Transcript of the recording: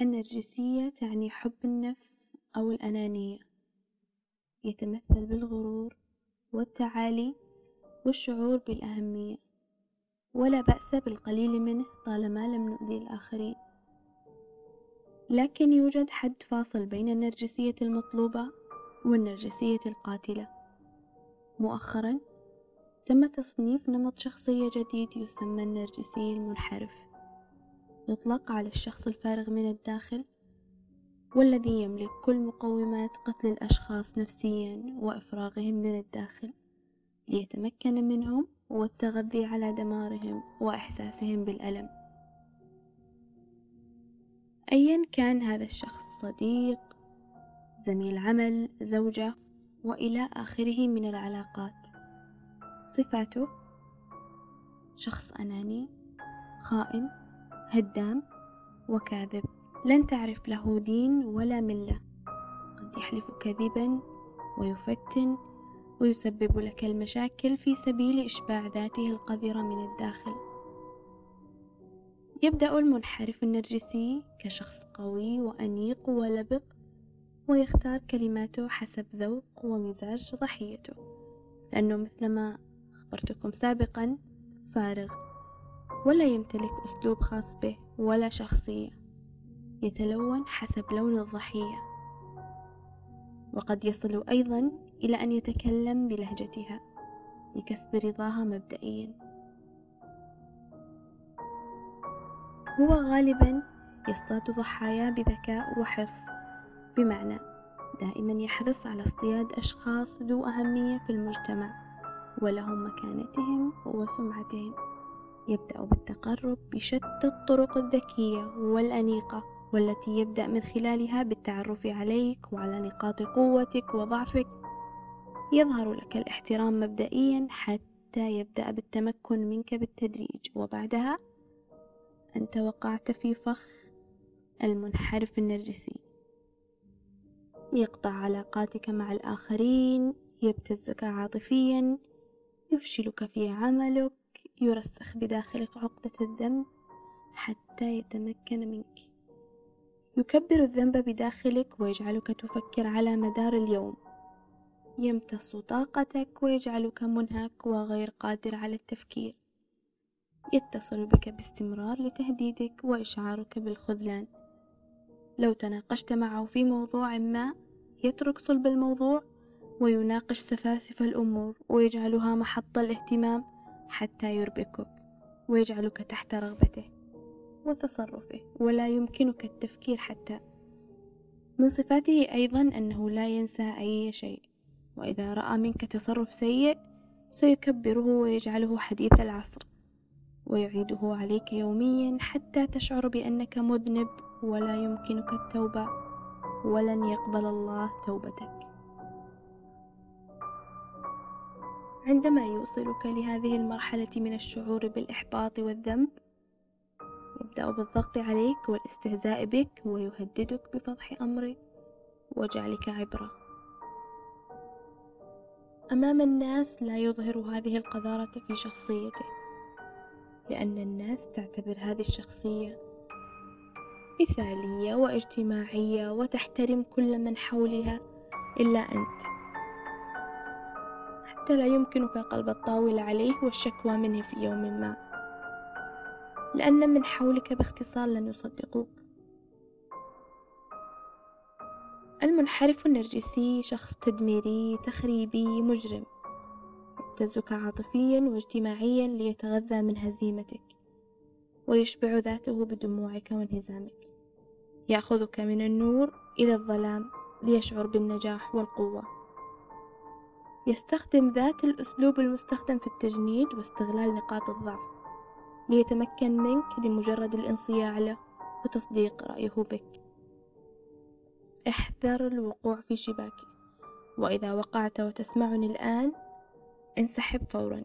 النرجسية تعني حب النفس أو الأنانية. يتمثل بالغرور والتعالي والشعور بالأهمية. ولا بأس بالقليل منه طالما لم نؤذي الآخرين. لكن يوجد حد فاصل بين النرجسية المطلوبة والنرجسية القاتلة. مؤخرا تم تصنيف نمط شخصية جديد يسمى النرجسي المنحرف. يطلق على الشخص الفارغ من الداخل والذي يملك كل مقومات قتل الأشخاص نفسيا وإفراغهم من الداخل ليتمكن منهم والتغذي على دمارهم وإحساسهم بالألم. أيا كان هذا الشخص صديق زميل عمل زوجة وإلى آخره من العلاقات. صفاته شخص أناني خائن هدام وكاذب. لن تعرف له دين ولا ملة. قد يحلف كذبا ويفتن ويسبب لك المشاكل في سبيل إشباع ذاته القذرة من الداخل. يبدأ المنحرف النرجسي كشخص قوي وأنيق ولبق ويختار كلماته حسب ذوق ومزاج ضحيته. لأنه مثلما أخبرتكم سابقا فارغ. ولا يمتلك أسلوب خاص به ولا شخصية. يتلون حسب لون الضحية. وقد يصل أيضا إلى أن يتكلم بلهجتها لكسب رضاها مبدئيا. هو غالبا يصطاد ضحاياه بذكاء وحرص بمعنى دائما يحرص على اصطياد أشخاص ذو أهمية في المجتمع ولهم مكانتهم وسمعتهم. يبدأ بالتقرب بشتى الطرق الذكية والأنيقة والتي يبدأ من خلالها بالتعرف عليك وعلى نقاط قوتك وضعفك. يظهر لك الاحترام مبدئيا حتى يبدأ بالتمكن منك بالتدريج. وبعدها أنت وقعت في فخ المنحرف النرجسي. يقطع علاقاتك مع الآخرين يبتزك عاطفيا يفشلك في عملك يرسخ بداخلك عقدة الذنب حتى يتمكن منك. يكبر الذنب بداخلك ويجعلك تفكر على مدار اليوم. يمتص طاقتك ويجعلك منهك وغير قادر على التفكير. يتصل بك باستمرار لتهديدك وإشعارك بالخذلان. لو تناقشت معه في موضوع ما يترك صلب الموضوع ويناقش سفاسف الأمور ويجعلها محط الاهتمام. حتى يربكك ويجعلك تحت رغبته وتصرفه ولا يمكنك التفكير حتى. من صفاته أيضا أنه لا ينسى أي شيء وإذا رأى منك تصرف سيء سيكبره ويجعله حديث العصر ويعيده عليك يوميا حتى تشعر بأنك مذنب ولا يمكنك التوبة ولن يقبل الله توبتك. عندما يوصلك لهذه المرحلة من الشعور بالإحباط والذنب يبدأ بالضغط عليك والاستهزاء بك ويهددك بفضح أمرك وجعلك عبرة. أمام الناس لا يظهر هذه القذارة في شخصيته لأن الناس تعتبر هذه الشخصية مثالية واجتماعية وتحترم كل من حولها إلا أنت. حتى لا يمكنك قلب الطاولة عليه والشكوى منه في يوم ما. لأن من حولك باختصار لن يصدقوك. المنحرف النرجسي شخص تدميري تخريبي مجرم. يبتزك عاطفيا واجتماعيا ليتغذى من هزيمتك. ويشبع ذاته بدموعك وانهزامك. يأخذك من النور إلى الظلام ليشعر بالنجاح والقوة. يستخدم ذات الأسلوب المستخدم في التجنيد واستغلال نقاط الضعف ليتمكن منك لمجرد الانصياع له وتصديق رأيه بك. احذر الوقوع في شباكه وإذا وقعت وتسمعني الآن انسحب فورا.